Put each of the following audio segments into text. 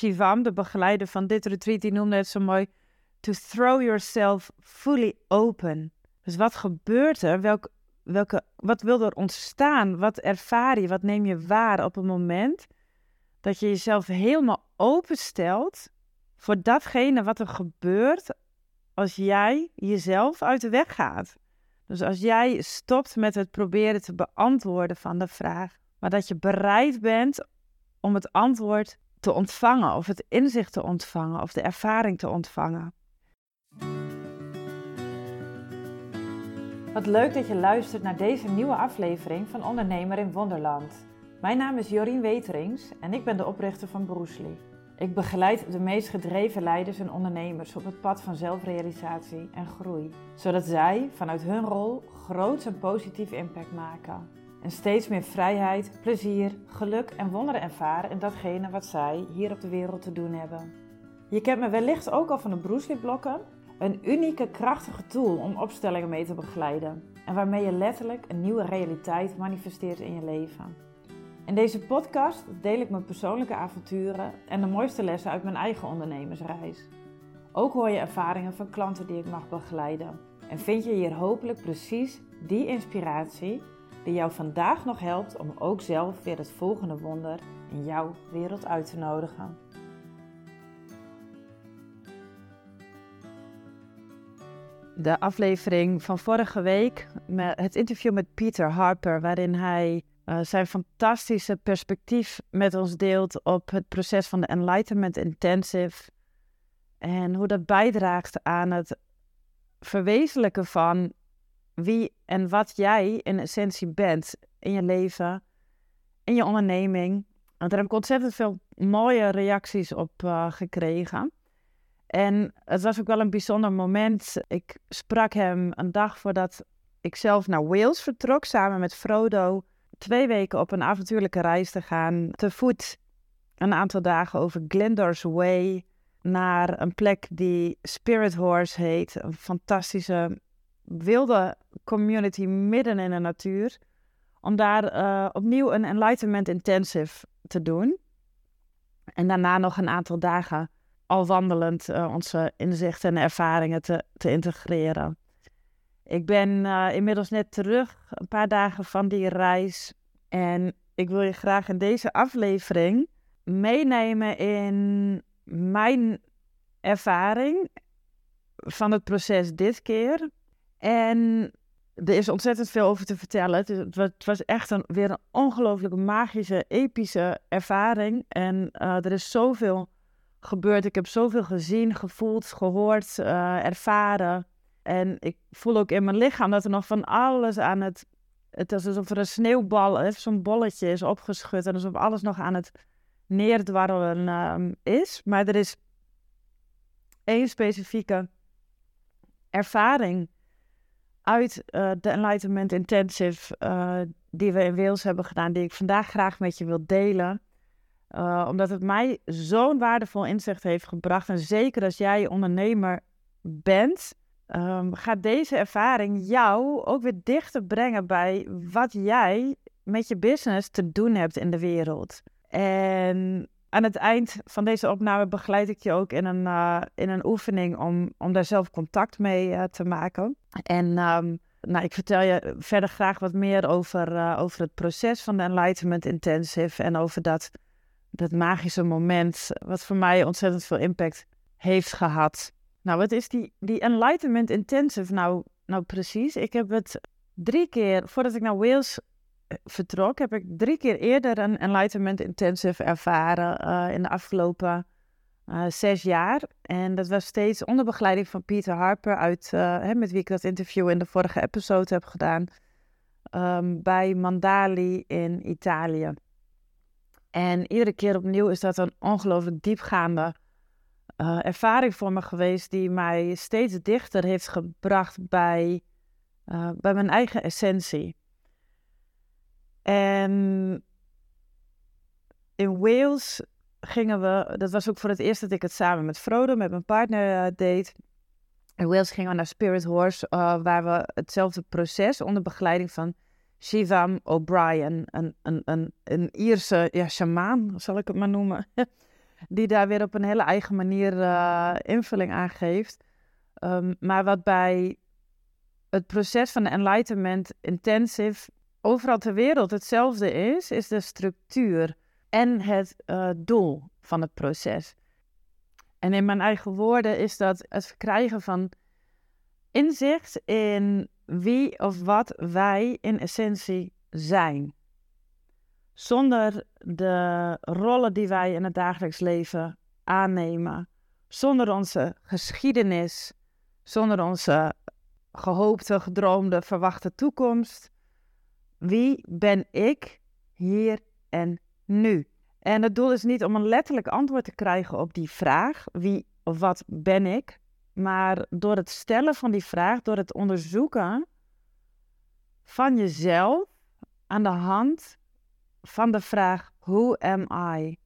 Shivam, de begeleider van dit retreat, die noemde het zo mooi: to throw yourself fully open. Dus wat gebeurt er? Welk, welke, wat wil er ontstaan? Wat ervaar je? Wat neem je waar op het moment dat je jezelf helemaal openstelt voor datgene wat er gebeurt als jij jezelf uit de weg gaat? Dus als jij stopt met het proberen te beantwoorden van de vraag, maar dat je bereid bent om het antwoord te ontvangen, of het inzicht te ontvangen, of de ervaring te ontvangen. Wat leuk dat je luistert naar deze nieuwe aflevering van Ondernemer in Wonderland. Mijn naam is Jorien Weterings en ik ben de oprichter van Broesli. Ik begeleid de meest gedreven leiders en ondernemers op het pad van zelfrealisatie en groei, zodat zij vanuit hun rol groots en positief impact maken. En steeds meer vrijheid, plezier, geluk en wonderen ervaren in datgene wat zij hier op de wereld te doen hebben. Je kent me wellicht ook al van de Bruce blokken, een unieke krachtige tool om opstellingen mee te begeleiden en waarmee je letterlijk een nieuwe realiteit manifesteert in je leven. In deze podcast deel ik mijn persoonlijke avonturen en de mooiste lessen uit mijn eigen ondernemersreis. Ook hoor je ervaringen van klanten die ik mag begeleiden. En vind je hier hopelijk precies die inspiratie die jou vandaag nog helpt om ook zelf weer het volgende wonder in jouw wereld uit te nodigen. De aflevering van vorige week, met het interview met Peter Harper, waarin hij uh, zijn fantastische perspectief met ons deelt op het proces van de Enlightenment Intensive. En hoe dat bijdraagt aan het verwezenlijken van wie en wat jij in essentie bent in je leven, in je onderneming. Want daar heb ik ontzettend veel mooie reacties op uh, gekregen. En het was ook wel een bijzonder moment. Ik sprak hem een dag voordat ik zelf naar Wales vertrok, samen met Frodo. Twee weken op een avontuurlijke reis te gaan, te voet. Een aantal dagen over Glendore's Way naar een plek die Spirit Horse heet. Een fantastische wilde community midden in de natuur. Om daar uh, opnieuw een Enlightenment Intensive te doen. En daarna nog een aantal dagen al wandelend uh, onze inzichten en ervaringen te, te integreren. Ik ben uh, inmiddels net terug, een paar dagen van die reis. En ik wil je graag in deze aflevering meenemen in mijn ervaring van het proces dit keer. En er is ontzettend veel over te vertellen. Het, was echt een, weer een ongelooflijk magische, epische ervaring. En uh, er is zoveel gebeurd. Ik heb zoveel gezien, gevoeld, gehoord, uh, ervaren. En ik voel ook in mijn lichaam dat er nog van alles aan het... Het is alsof er een sneeuwbal, zo'n bolletje is opgeschud. En alsof alles nog aan het neerdwarrelen uh, is. Maar er is één specifieke ervaring uit uh, de Enlightenment Intensive uh, die we in Wales hebben gedaan, die ik vandaag graag met je wil delen. Uh, omdat het mij zo'n waardevol inzicht heeft gebracht. En zeker als jij ondernemer bent, um, gaat deze ervaring jou ook weer dichter brengen bij wat jij met je business te doen hebt in de wereld. En aan het eind van deze opname begeleid ik je ook in een, uh, in een oefening om, om daar zelf contact mee uh, te maken. En um, nou, ik vertel je verder graag wat meer over, uh, over het proces van de Enlightenment Intensive en over dat, dat magische moment, wat voor mij ontzettend veel impact heeft gehad. Nou, wat is die, die Enlightenment Intensive nou, nou precies? Ik heb het drie keer, voordat ik naar Wales vertrok, heb ik drie keer eerder een Enlightenment Intensive ervaren uh, in de afgelopen uh, zes jaar. En dat was steeds onder begeleiding van Peter Harper, uit, hè, met wie ik dat interview in de vorige episode heb gedaan, um, bij Mandali in Italië. En iedere keer opnieuw is dat een ongelooflijk diepgaande ervaring voor me geweest, die mij steeds dichter heeft gebracht bij, bij mijn eigen essentie. En in Wales gingen we, dat was ook voor het eerst dat ik het samen met Frodo, met mijn partner, uh, deed. In Wales gingen we naar Spirit Horse, uh, waar we hetzelfde proces onder begeleiding van Shivam O'Brien, een, een, een, een Ierse ja, shamaan, zal ik het maar noemen, die daar weer op een hele eigen manier uh, invulling aan geeft. Um, maar wat bij het proces van de Enlightenment Intensive overal ter wereld hetzelfde is, is de structuur en het uh, doel van het proces. En in mijn eigen woorden is dat het verkrijgen van inzicht in wie of wat wij in essentie zijn. Zonder de rollen die wij in het dagelijks leven aannemen, zonder onze geschiedenis, zonder onze gehoopte, gedroomde, verwachte toekomst. Wie ben ik hier en nu? En het doel is niet om een letterlijk antwoord te krijgen op die vraag, wie of wat ben ik, maar door het stellen van die vraag, door het onderzoeken van jezelf aan de hand van de vraag Who am I?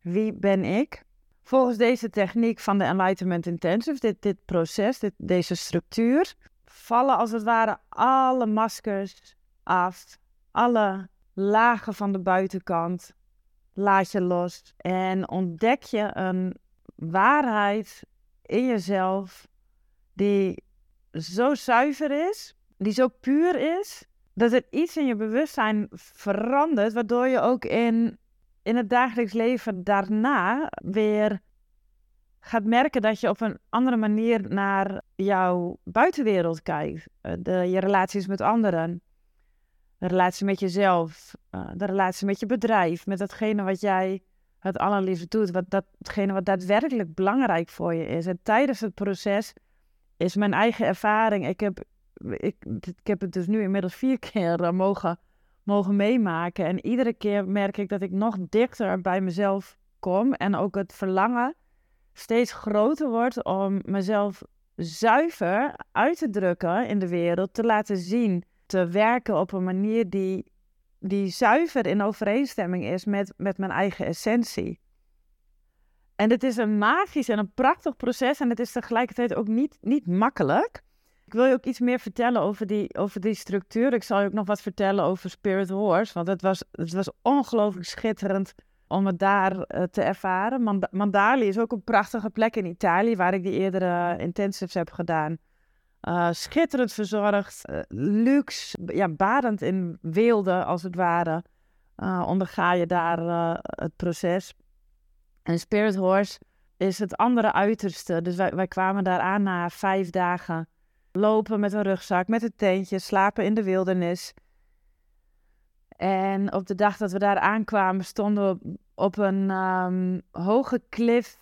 Wie ben ik? Volgens deze techniek van de Enlightenment Intensive, dit, dit proces, dit, deze structuur, vallen als het ware alle maskers af, alle lagen van de buitenkant, laat je los en ontdek je een waarheid in jezelf die zo zuiver is, die zo puur is, dat er iets in je bewustzijn verandert, waardoor je ook in, in het dagelijks leven daarna weer gaat merken dat je op een andere manier naar jouw buitenwereld kijkt. Eh, de, je relaties met anderen, de relatie met jezelf, eh, de relatie met je bedrijf, met datgene wat jij het allerliefste doet, wat datgene wat daadwerkelijk belangrijk voor je is. En tijdens het proces is mijn eigen ervaring, ik heb, ik, heb het dus nu inmiddels vier keer uh, mogen, mogen meemaken. En iedere keer merk ik dat ik nog dichter bij mezelf kom en ook het verlangen steeds groter wordt om mezelf zuiver uit te drukken in de wereld, te laten zien, te werken op een manier die, die zuiver in overeenstemming is met, met mijn eigen essentie. En het is een magisch en een prachtig proces en het is tegelijkertijd ook niet, niet makkelijk. Ik wil je ook iets meer vertellen over die, over die structuur. Ik zal je ook nog wat vertellen over Spirit Horse, want het was, het was ongelooflijk schitterend om het daar uh, te ervaren. Mand Mandali is ook een prachtige plek in Italië, waar ik die eerdere intensives heb gedaan. Uh, schitterend verzorgd, uh, luxe, ja, badend in weelde als het ware. onderga je daar het proces. En Spirit Horse is het andere uiterste. Dus wij, wij kwamen daar aan na vijf dagen. Lopen met een rugzak, met een tentje, slapen in de wildernis. En op de dag dat we daar aankwamen, stonden we op een um, hoge klif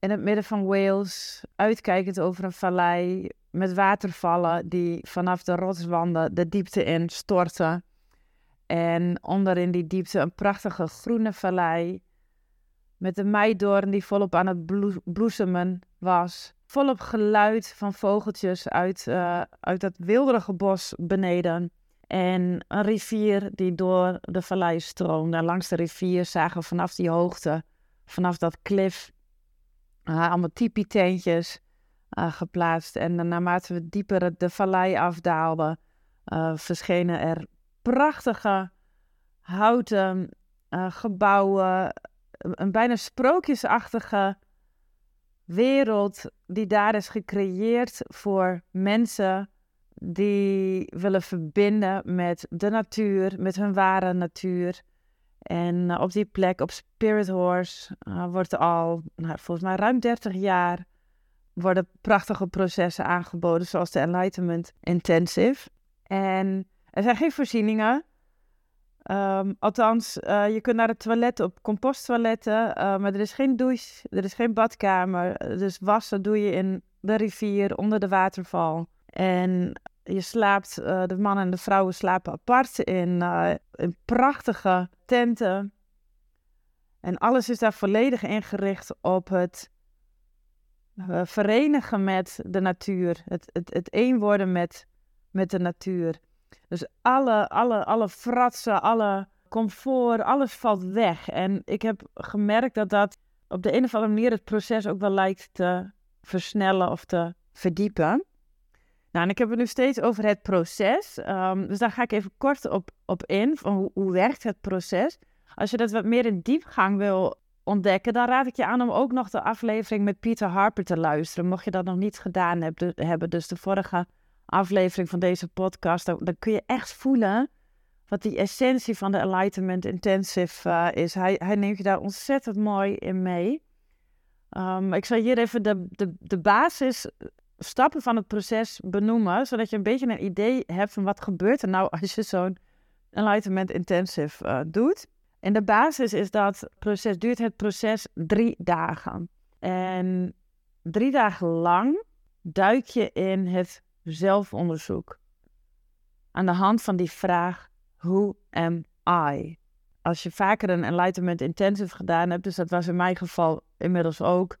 in het midden van Wales, uitkijkend over een vallei met watervallen die vanaf de rotswanden de diepte in storten. En onder in die diepte een prachtige groene vallei met de meidoorn die volop aan het bloesemen was. Volop geluid van vogeltjes uit, uh, uit dat wilderige bos beneden. En een rivier die door de vallei stroomde. Langs de rivier zagen we vanaf die hoogte, vanaf dat klif, allemaal tipi-tentjes uh, geplaatst. En naarmate we dieper de vallei afdaalden, uh, verschenen er prachtige houten gebouwen. Een bijna sprookjesachtige wereld die daar is gecreëerd voor mensen die willen verbinden met de natuur, met hun ware natuur. En eh, op die plek, op Spirit Horse, uh, wordt al nou, volgens mij ruim 30 jaar worden prachtige processen aangeboden, zoals de Enlightenment Intensive. En er zijn geen voorzieningen. Um, althans, uh, je kunt naar het toilet op composttoiletten, maar er is geen douche, er is geen badkamer. Dus wassen doe je in de rivier, onder de waterval. En je slaapt, uh, de mannen en de vrouwen slapen apart in, uh, prachtige tenten. En alles is daar volledig ingericht op het uh, verenigen met de natuur. Het, het, het één worden met, met de natuur. Dus alle, alle, alle fratsen, alle comfort, alles valt weg. En ik heb gemerkt dat dat op de een of andere manier het proces ook wel lijkt te versnellen of te verdiepen. Nou, en ik heb het nu steeds over het proces. Um, dus daar ga ik even kort op, op in. Van hoe, hoe werkt het proces? Als je dat wat meer in diepgang wil ontdekken, dan raad ik je aan om ook nog de aflevering met Peter Harper te luisteren. Mocht je dat nog niet gedaan hebben, dus de vorige aflevering van deze podcast, dan, kun je echt voelen wat die essentie van de Enlightenment Intensive uh, is. Hij, hij neemt je daar ontzettend mooi in mee. Um, ik zal hier even de, de, de basisstappen van het proces benoemen, zodat je een beetje een idee hebt van wat gebeurt er nou als je zo'n Enlightenment Intensive uh, doet. En de basis is dat proces, duurt het proces drie dagen. En drie dagen lang duik je in het zelfonderzoek. Aan de hand van die vraag, who am I? Als je vaker een Enlightenment Intensive gedaan hebt, dus dat was in mijn geval inmiddels ook,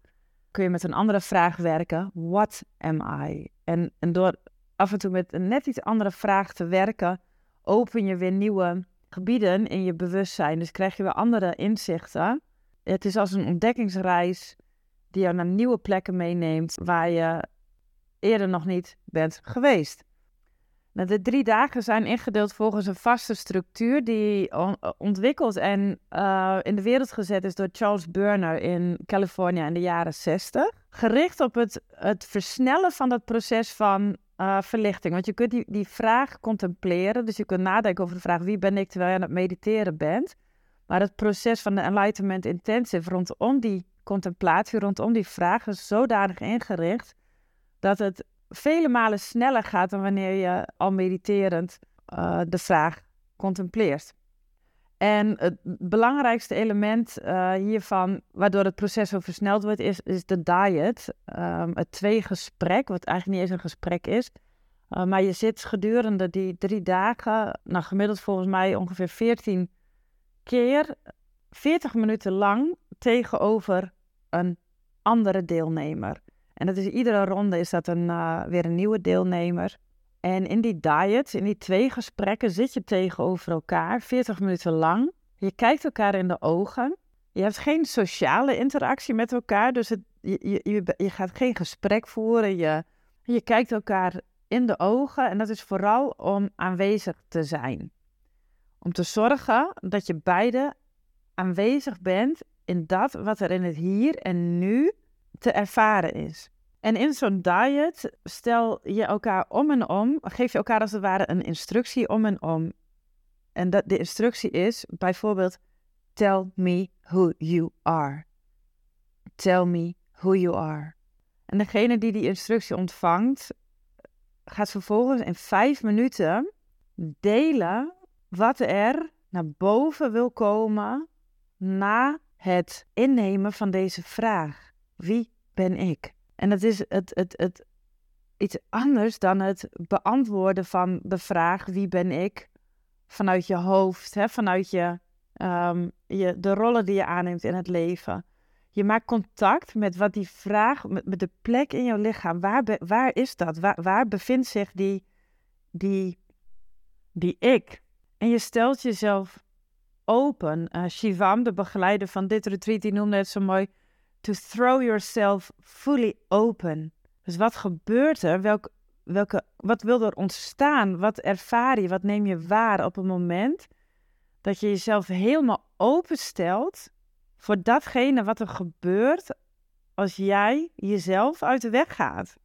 kun je met een andere vraag werken, what am I? En, en door af en toe met een net iets andere vraag te werken, open je weer nieuwe gebieden in je bewustzijn. Dus krijg je weer andere inzichten. Het is als een ontdekkingsreis die jou naar nieuwe plekken meeneemt waar je eerder nog niet bent geweest. De drie dagen zijn ingedeeld volgens een vaste structuur die ontwikkeld en uh, in de wereld gezet is door Charles Burner in Californië in de jaren 60. Gericht op het, het versnellen van dat proces van uh, verlichting. Want je kunt die, die vraag contempleren. Dus je kunt nadenken over de vraag: wie ben ik terwijl je aan het mediteren bent. Maar het proces van de Enlightenment Intensive rondom die contemplatie, rondom die vraag, is zodanig ingericht dat het vele malen sneller gaat dan wanneer je al mediterend uh, de vraag contempleert. En het belangrijkste element uh, hiervan, waardoor het proces zo versneld wordt, is, is de diet. Um, het tweegesprek, wat eigenlijk niet eens een gesprek is. Uh, maar je zit gedurende die drie dagen, nou gemiddeld volgens mij ongeveer 14 keer, 40 minuten lang tegenover een andere deelnemer. En dat is iedere ronde is dat een, uh, weer een nieuwe deelnemer. En in die diet, in die twee gesprekken, zit je tegenover elkaar 40 minuten lang. Je kijkt elkaar in de ogen. Je hebt geen sociale interactie met elkaar, dus het, je, je, je gaat geen gesprek voeren. Je, je kijkt elkaar in de ogen en dat is vooral om aanwezig te zijn. Om te zorgen dat je beide aanwezig bent in dat wat er in het hier en nu te ervaren is. En in zo'n diet stel je elkaar om en om, geef je elkaar als het ware een instructie om en om. En dat, de instructie is bijvoorbeeld: Tell me who you are. Tell me who you are. En degene die die instructie ontvangt, gaat vervolgens in vijf minuten delen wat er naar boven wil komen na het innemen van deze vraag. Wie ben ik? En dat is het, het, het, iets anders dan het beantwoorden van de vraag wie ben ik vanuit je hoofd, hè? vanuit je, um, je, de rollen die je aanneemt in het leven. Je maakt contact met wat die vraag, met, met de plek in jouw lichaam. Waar, be, waar is dat? Waar, waar bevindt zich die, die, die ik? En je stelt jezelf open. Uh, Shivam, de begeleider van dit retreat, die noemde het zo mooi to throw yourself fully open. Dus wat gebeurt er? Welk, welke, wat wil er ontstaan? Wat ervaar je? Wat neem je waar op een moment dat je jezelf helemaal openstelt voor datgene wat er gebeurt als jij jezelf uit de weg gaat?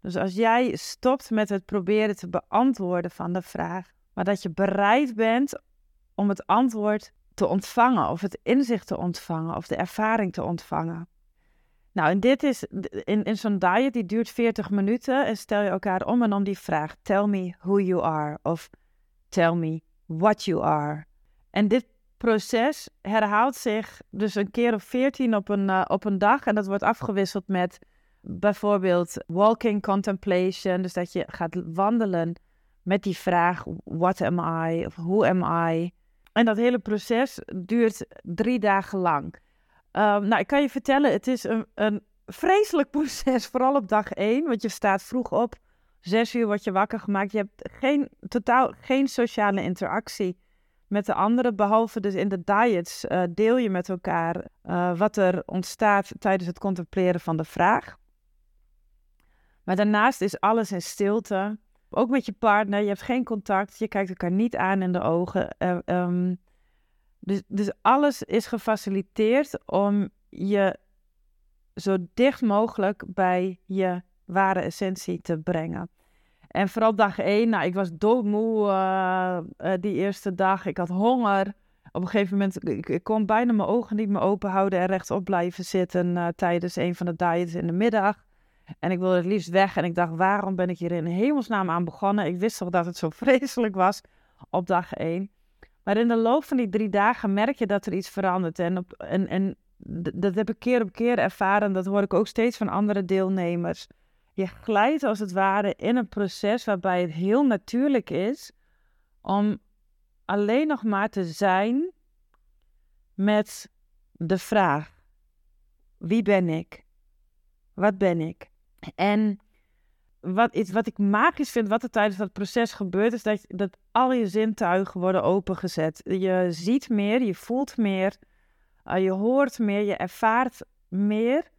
Dus als jij stopt met het proberen te beantwoorden van de vraag, maar dat je bereid bent om het antwoord te ontvangen, of het inzicht te ontvangen, of de ervaring te ontvangen. Nou, en dit is in, zo'n diet die duurt 40 minuten en stel je elkaar om en om die vraag: Tell me who you are of tell me what you are. En dit proces herhaalt zich dus een keer of 14 op een, uh, op een dag en dat wordt afgewisseld met bijvoorbeeld walking contemplation, dus dat je gaat wandelen met die vraag: What am I? of Who am I? En dat hele proces duurt drie dagen lang. Um, nou, ik kan je vertellen, het is een, een vreselijk proces, vooral op dag één. Want je staat vroeg op, zes uur word je wakker gemaakt. Je hebt geen, totaal geen sociale interactie met de anderen. Behalve dus in de diets uh, deel je met elkaar uh, wat er ontstaat tijdens het contempleren van de vraag. Maar daarnaast is alles in stilte. Ook met je partner, je hebt geen contact, je kijkt elkaar niet aan in de ogen. Uh, Dus, dus alles is gefaciliteerd om je zo dicht mogelijk bij je ware essentie te brengen. En vooral dag één, nou, ik was doodmoe uh, die eerste dag. Ik had honger. Op een gegeven moment, ik, ik kon bijna mijn ogen niet meer open houden en rechtop blijven zitten uh, tijdens een van de diets in de middag. En ik wilde het liefst weg. En ik dacht, waarom ben ik hier in hemelsnaam aan begonnen? Ik wist toch dat het zo vreselijk was op dag één. Maar in de loop van die drie dagen merk je dat er iets verandert. En, op, en, en dat heb ik keer op keer ervaren. Dat hoor ik ook steeds van andere deelnemers. Je glijdt als het ware in een proces waarbij het heel natuurlijk is om alleen nog maar te zijn met de vraag: wie ben ik? Wat ben ik? En wat, wat ik magisch vind, wat er tijdens dat proces gebeurt, is dat, dat al je zintuigen worden opengezet. Je ziet meer, je voelt meer, uh, je hoort meer, je ervaart meer.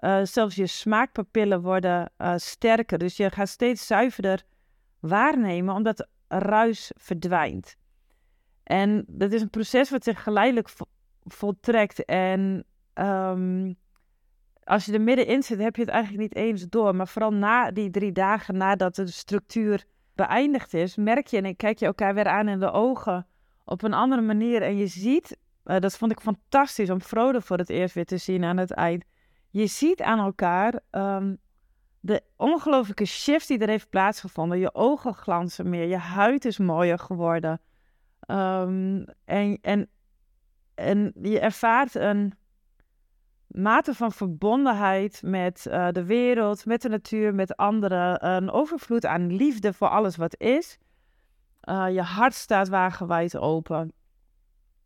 Uh, zelfs je smaakpapillen worden uh, sterker. Dus je gaat steeds zuiverder waarnemen, omdat ruis verdwijnt. En dat is een proces wat zich geleidelijk vo voltrekt. En um, als je er middenin zit, heb je het eigenlijk niet eens door. Maar vooral na die drie dagen nadat de structuur beëindigd is, merk je en kijk je elkaar weer aan in de ogen op een andere manier. En je ziet, uh, dat vond ik fantastisch om Frode voor het eerst weer te zien aan het eind. Je ziet aan elkaar um, de ongelooflijke shift die er heeft plaatsgevonden. Je ogen glanzen meer, je huid is mooier geworden. Um, en, en, en je ervaart een mate van verbondenheid met uh, de wereld, met de natuur, met anderen. Een overvloed aan liefde voor alles wat is. Uh, je hart staat wagenwijd open.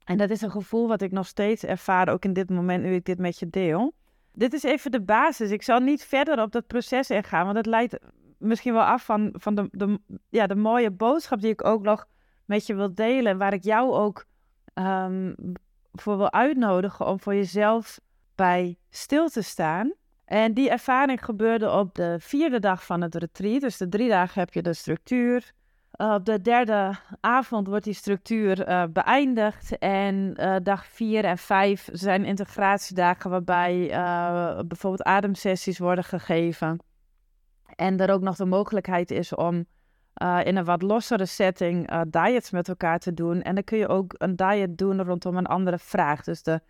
En dat is een gevoel wat ik nog steeds ervaar, ook in dit moment nu ik dit met je deel. Dit is even de basis. Ik zal niet verder op dat proces ingaan, want het leidt misschien wel af van, van de, de, ja, de mooie boodschap die ik ook nog met je wil delen. Waar ik jou ook um, voor wil uitnodigen om voor jezelf bij stil te staan. En die ervaring gebeurde op de vierde dag van het retreat. Dus de drie dagen heb je de structuur. Uh, op de derde avond wordt die structuur uh, beëindigd. En uh, dag vier en vijf zijn integratiedagen waarbij bijvoorbeeld ademsessies worden gegeven. En er ook nog de mogelijkheid is om in een wat lossere setting diets met elkaar te doen. En dan kun je ook een diet doen rondom een andere vraag. Dus de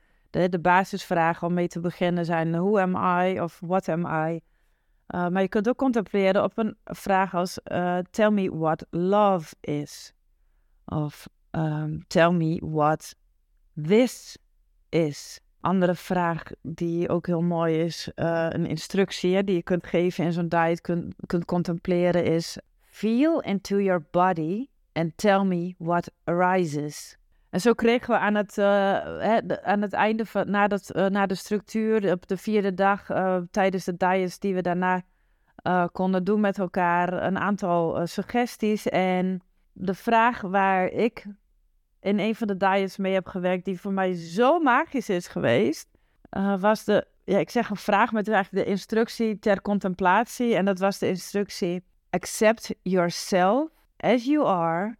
de, basisvragen om mee te beginnen zijn who am I of what am I. Uh, maar je kunt ook contempleren op een vraag als uh, tell me what love is. Of um, tell me what this is. Andere vraag die ook heel mooi is, uh, een instructie die je kunt geven in zo'n diet, kunt, kunt contempleren is feel into your body and tell me what arises. En zo kregen we aan het, uh, hè, aan het einde van na, dat, uh, na de structuur, op de vierde dag, uh, tijdens de diets die we daarna konden doen met elkaar, een aantal suggesties. En de vraag waar ik in een van de diets mee heb gewerkt, die voor mij zo magisch is geweest, was de, ja, ik zeg een vraag met eigenlijk de instructie ter contemplatie. En dat was de instructie: Accept yourself as you are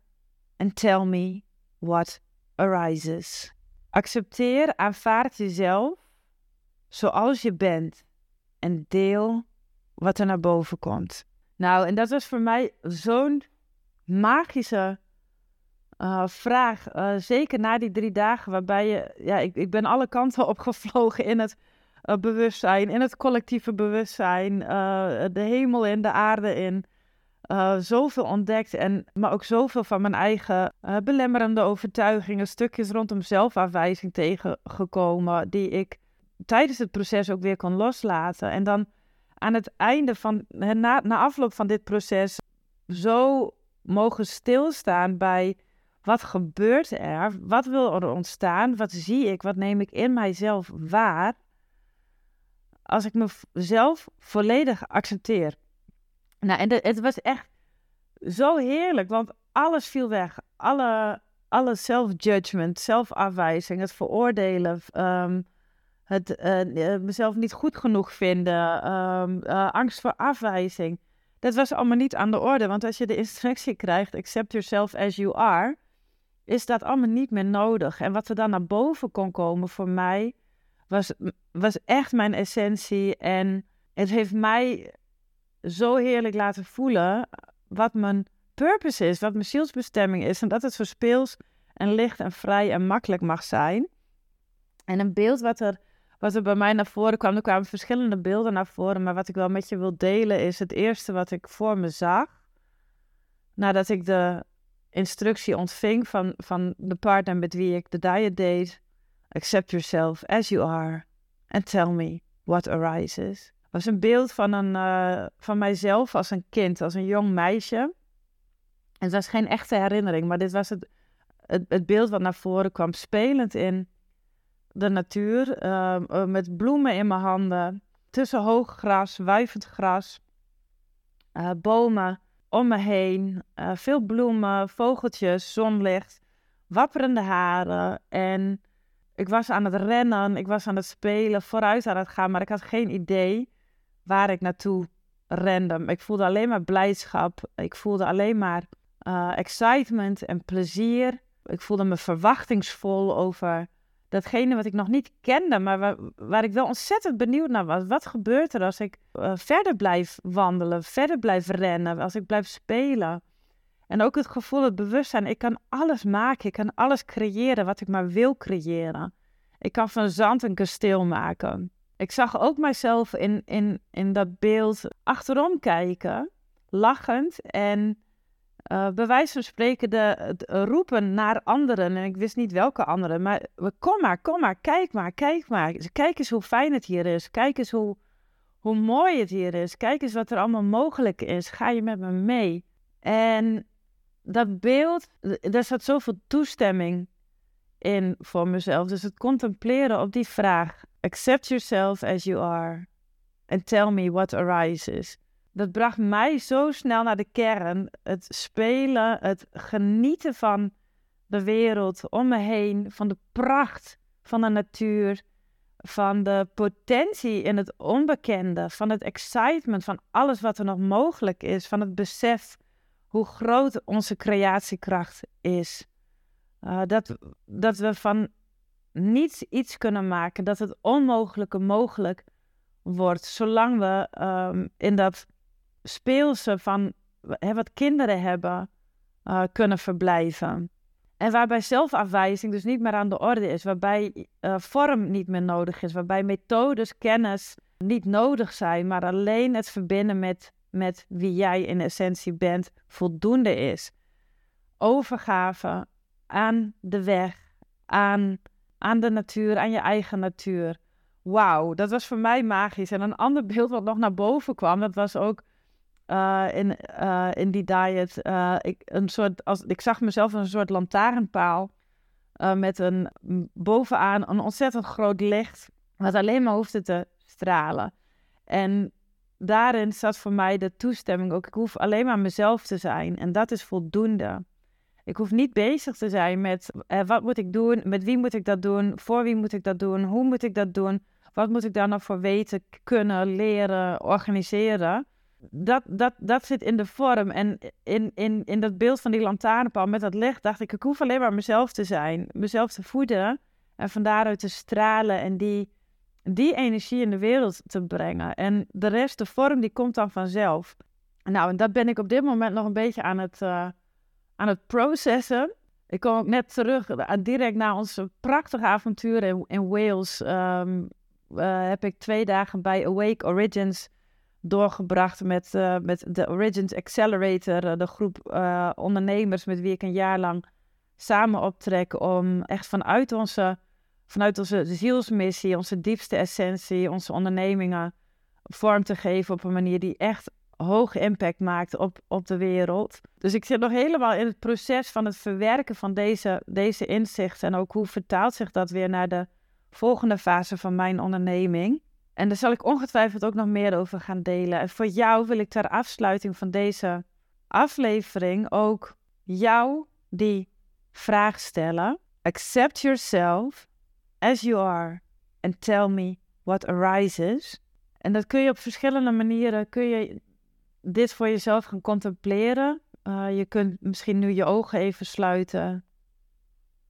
and tell me what arises. Accepteer, aanvaard jezelf zoals je bent en deel wat er naar boven komt. Nou, en dat was voor mij zo'n magische uh, vraag. Uh, zeker na die drie dagen, waarbij je, ja, ik, ik ben alle kanten opgevlogen in het uh, bewustzijn, in het collectieve bewustzijn, de hemel in, de aarde in uh, zoveel ontdekt. En, maar ook zoveel van mijn eigen uh, belemmerende overtuigingen, stukjes rondom zelfafwijzing tegengekomen, die ik tijdens het proces ook weer kon loslaten. En dan aan het einde van, na, na afloop van dit proces, zo mogen stilstaan bij wat gebeurt er, wat wil er ontstaan, wat zie ik, wat neem ik in mijzelf waar, als ik mezelf volledig accepteer. Nou, en het was echt zo heerlijk, want alles viel weg. Alle, alle self-judgment, zelfafwijzing, het veroordelen, um, het uh, mezelf niet goed genoeg vinden, um, uh, angst voor afwijzing. Dat was allemaal niet aan de orde, want als je de instructie krijgt, accept yourself as you are, is dat allemaal niet meer nodig. En wat er dan naar boven kon komen voor mij, was, was echt mijn essentie. En het heeft mij zo heerlijk laten voelen wat mijn purpose is, wat mijn zielsbestemming is. En dat het zo speels en licht en vrij en makkelijk mag zijn. En een beeld wat er, wat er bij mij naar voren kwam, er kwamen verschillende beelden naar voren, maar wat ik wel met je wil delen is het eerste wat ik voor me zag. Nadat ik de instructie ontving van, van de partner met wie ik de diet deed. Accept yourself as you are and tell me what arises. Was een beeld van, een, uh, van mijzelf als een kind, als een jong meisje. En het was geen echte herinnering, maar dit was het, het, beeld wat naar voren kwam, spelend in de natuur, uh, met bloemen in mijn handen, tussen hoog gras, wuivend gras, uh, bomen om me heen. Veel bloemen, vogeltjes, zonlicht, wapperende haren. En ik was aan het rennen, ik was aan het spelen, vooruit aan het gaan, maar ik had geen idee waar ik naartoe rende. Ik voelde alleen maar blijdschap. Ik voelde alleen maar uh, excitement en plezier. Ik voelde me verwachtingsvol over datgene wat ik nog niet kende, maar waar, ik wel ontzettend benieuwd naar was. Wat gebeurt er als ik uh, verder blijf wandelen, verder blijf rennen, als ik blijf spelen? En ook het gevoel, het bewustzijn, ik kan alles maken, ik kan alles creëren wat ik maar wil creëren. Ik kan van zand een kasteel maken. Ik zag ook mijzelf in, in, in dat beeld achterom kijken, lachend en uh, bij wijze van spreken de, roepen naar anderen. En ik wist niet welke anderen. Maar kom maar, kom maar, kijk maar, kijk maar. Kijk eens hoe fijn het hier is. Kijk eens hoe, hoe mooi het hier is. Kijk eens wat er allemaal mogelijk is. Ga je met me mee? En dat beeld, daar zat zoveel toestemming in voor mezelf. Dus het contempleren op die vraag. Accept yourself as you are. And tell me what arises dat bracht mij zo snel naar de kern. Het spelen, het genieten van de wereld om me heen, van de pracht van de natuur, van de potentie in het onbekende, van het excitement van alles wat er nog mogelijk is, van het besef hoe groot onze creatiekracht is. Uh, dat, dat we van niets iets kunnen maken, dat het onmogelijke mogelijk wordt, zolang we um, in dat speelse van wat kinderen hebben uh, kunnen verblijven. En waarbij zelfafwijzing dus niet meer aan de orde is, waarbij uh, vorm niet meer nodig is, waarbij methodes, kennis niet nodig zijn, maar alleen het verbinden met, met wie jij in essentie bent voldoende is. Overgave aan de weg, aan, aan de natuur, aan je eigen natuur. Wauw, dat was voor mij magisch. En een ander beeld wat nog naar boven kwam, dat was ook uh, in, uh, in die diet. Uh, ik, een soort, als, ik zag mezelf als een soort lantaarnpaal. met een bovenaan een ontzettend groot licht. Wat alleen maar hoefde te stralen. En daarin zat voor mij de toestemming ook. Ik hoef alleen maar mezelf te zijn. En dat is voldoende. Ik hoef niet bezig te zijn met wat moet ik doen, met wie moet ik dat doen, voor wie moet ik dat doen, hoe moet ik dat doen, wat moet ik daar nog voor weten, kunnen, leren, organiseren dat, dat, dat zit in de vorm. En in, in, in dat beeld van die lantaarnpaal met dat licht dacht ik, ik hoef alleen maar mezelf te zijn. Mezelf te voeden en van daaruit te stralen en die, die energie in de wereld te brengen. En de rest, de vorm, die komt dan vanzelf. Nou, en dat ben ik op dit moment nog een beetje aan het, uh, aan het processen. Ik kom ook net terug, uh, direct na ons prachtige avontuur in, Wales. Um, uh, heb ik twee dagen bij Awake Origins doorgebracht met, uh, met de Origins Accelerator, de groep ondernemers met wie ik een jaar lang samen optrek om echt vanuit onze, vanuit onze zielsmissie, onze diepste essentie, onze ondernemingen vorm te geven op een manier die echt hoge impact maakt op, op de wereld. Dus ik zit nog helemaal in het proces van het verwerken van deze, deze inzichten en ook hoe vertaalt zich dat weer naar de volgende fase van mijn onderneming. En daar zal ik ongetwijfeld ook nog meer over gaan delen. En voor jou wil ik ter afsluiting van deze aflevering ook jou die vraag stellen. Accept yourself as you are and tell me what arises. En dat kun je op verschillende manieren, kun je dit voor jezelf gaan contempleren. Uh, je kunt misschien nu je ogen even sluiten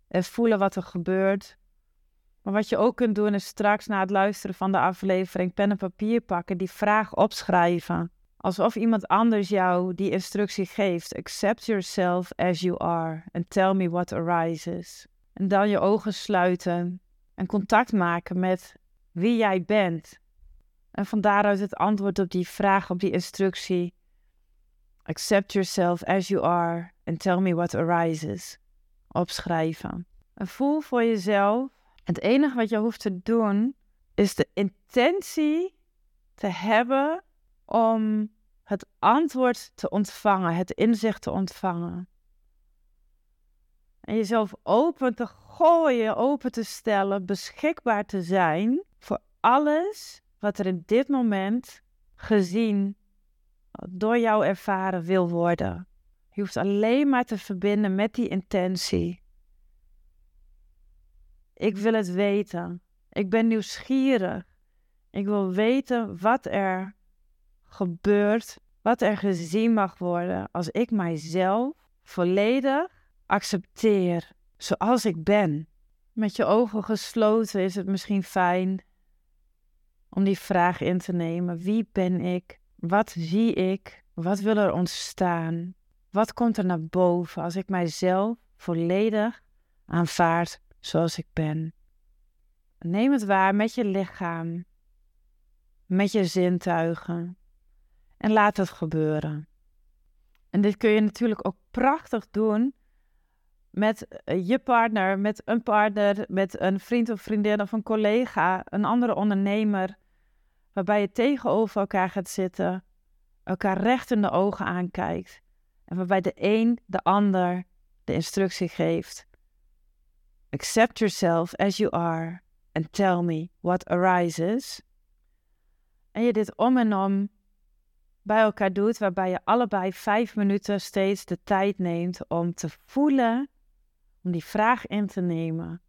en voelen wat er gebeurt. Maar wat je ook kunt doen is straks na het luisteren van de aflevering pen en papier pakken, die vraag opschrijven. Alsof iemand anders jou die instructie geeft. Accept yourself as you are and tell me what arises. En dan je ogen sluiten en contact maken met wie jij bent. En van daaruit het antwoord op die vraag, op die instructie. Accept yourself as you are and tell me what arises. Opschrijven. En voel voor jezelf. Het enige wat je hoeft te doen is de intentie te hebben om het antwoord te ontvangen, het inzicht te ontvangen. En jezelf open te gooien, open te stellen, beschikbaar te zijn voor alles wat er in dit moment gezien, door jou ervaren wil worden. Je hoeft alleen maar te verbinden met die intentie. Ik wil het weten. Ik ben nieuwsgierig. Ik wil weten wat er gebeurt, wat er gezien mag worden als ik mijzelf volledig accepteer zoals ik ben. Met je ogen gesloten is het misschien fijn om die vraag in te nemen. Wie ben ik? Wat zie ik? Wat wil er ontstaan? Wat komt er naar boven als ik mijzelf volledig aanvaard zoals ik ben? Neem het waar met je lichaam, met je zintuigen en laat het gebeuren. En dit kun je natuurlijk ook prachtig doen met eh, je partner, met een partner, met een vriend of vriendin of een collega, een andere ondernemer, waarbij je tegenover elkaar gaat zitten, elkaar recht in de ogen aankijkt en waarbij de een de ander de instructie geeft. Accept yourself as you are and tell me what arises. En je dit om en om bij elkaar doet, waarbij je allebei vijf minuten steeds de tijd neemt om te voelen, om die vraag in te nemen,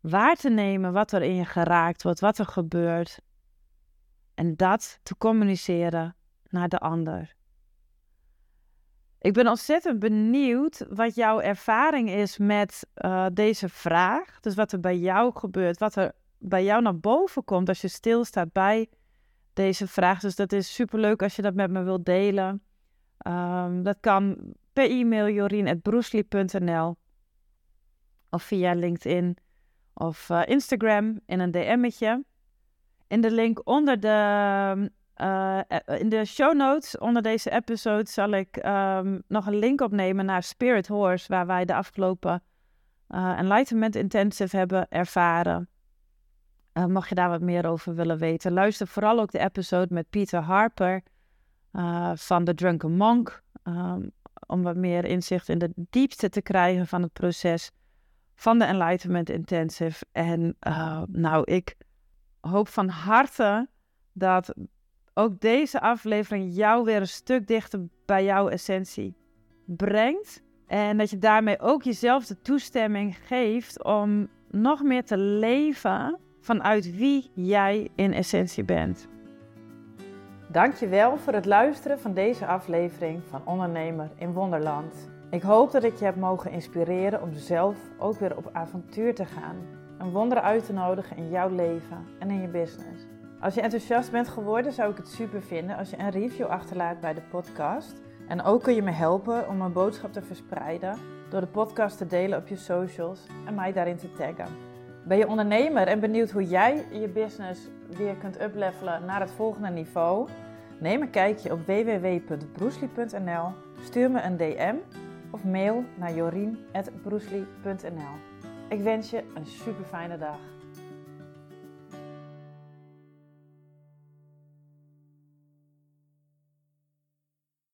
waar te nemen wat er in je geraakt wordt, wat er gebeurt, en dat te communiceren naar de ander. Ik ben ontzettend benieuwd wat jouw ervaring is met uh, deze vraag. Dus wat er bij jou gebeurt, wat er bij jou naar boven komt als je stilstaat bij deze vraag. Dus dat is superleuk als je dat met me wilt delen. Um, dat kan per e-mail jorien.broesli.nl of via LinkedIn of uh, Instagram in een DM'tje. In de link onder de, uh, in de show notes onder deze episode zal ik um, nog een link opnemen naar Spirit Horse, waar wij de afgelopen uh, Enlightenment Intensive hebben ervaren. Uh, mocht je daar wat meer over willen weten, luister vooral ook de episode met Peter Harper van The Drunken Monk. Um, om wat meer inzicht in de diepte te krijgen van het proces van de Enlightenment Intensive. En nou, ik hoop van harte dat ook deze aflevering jou weer een stuk dichter bij jouw essentie brengt. En dat je daarmee ook jezelf de toestemming geeft om nog meer te leven vanuit wie jij in essentie bent. Dankjewel voor het luisteren van deze aflevering van Ondernemer in Wonderland. Ik hoop dat ik je heb mogen inspireren om zelf ook weer op avontuur te gaan. Een wonder uit te nodigen in jouw leven en in je business. Als je enthousiast bent geworden, zou ik het super vinden als je een review achterlaat bij de podcast. En ook kun je me helpen om mijn boodschap te verspreiden door de podcast te delen op je socials en mij daarin te taggen. Ben je ondernemer en benieuwd hoe jij je business weer kunt uplevelen naar het volgende niveau? Neem een kijkje op www.broesli.nl, stuur me een DM of mail naar jorien.broesli.nl. Ik wens je een super fijne dag.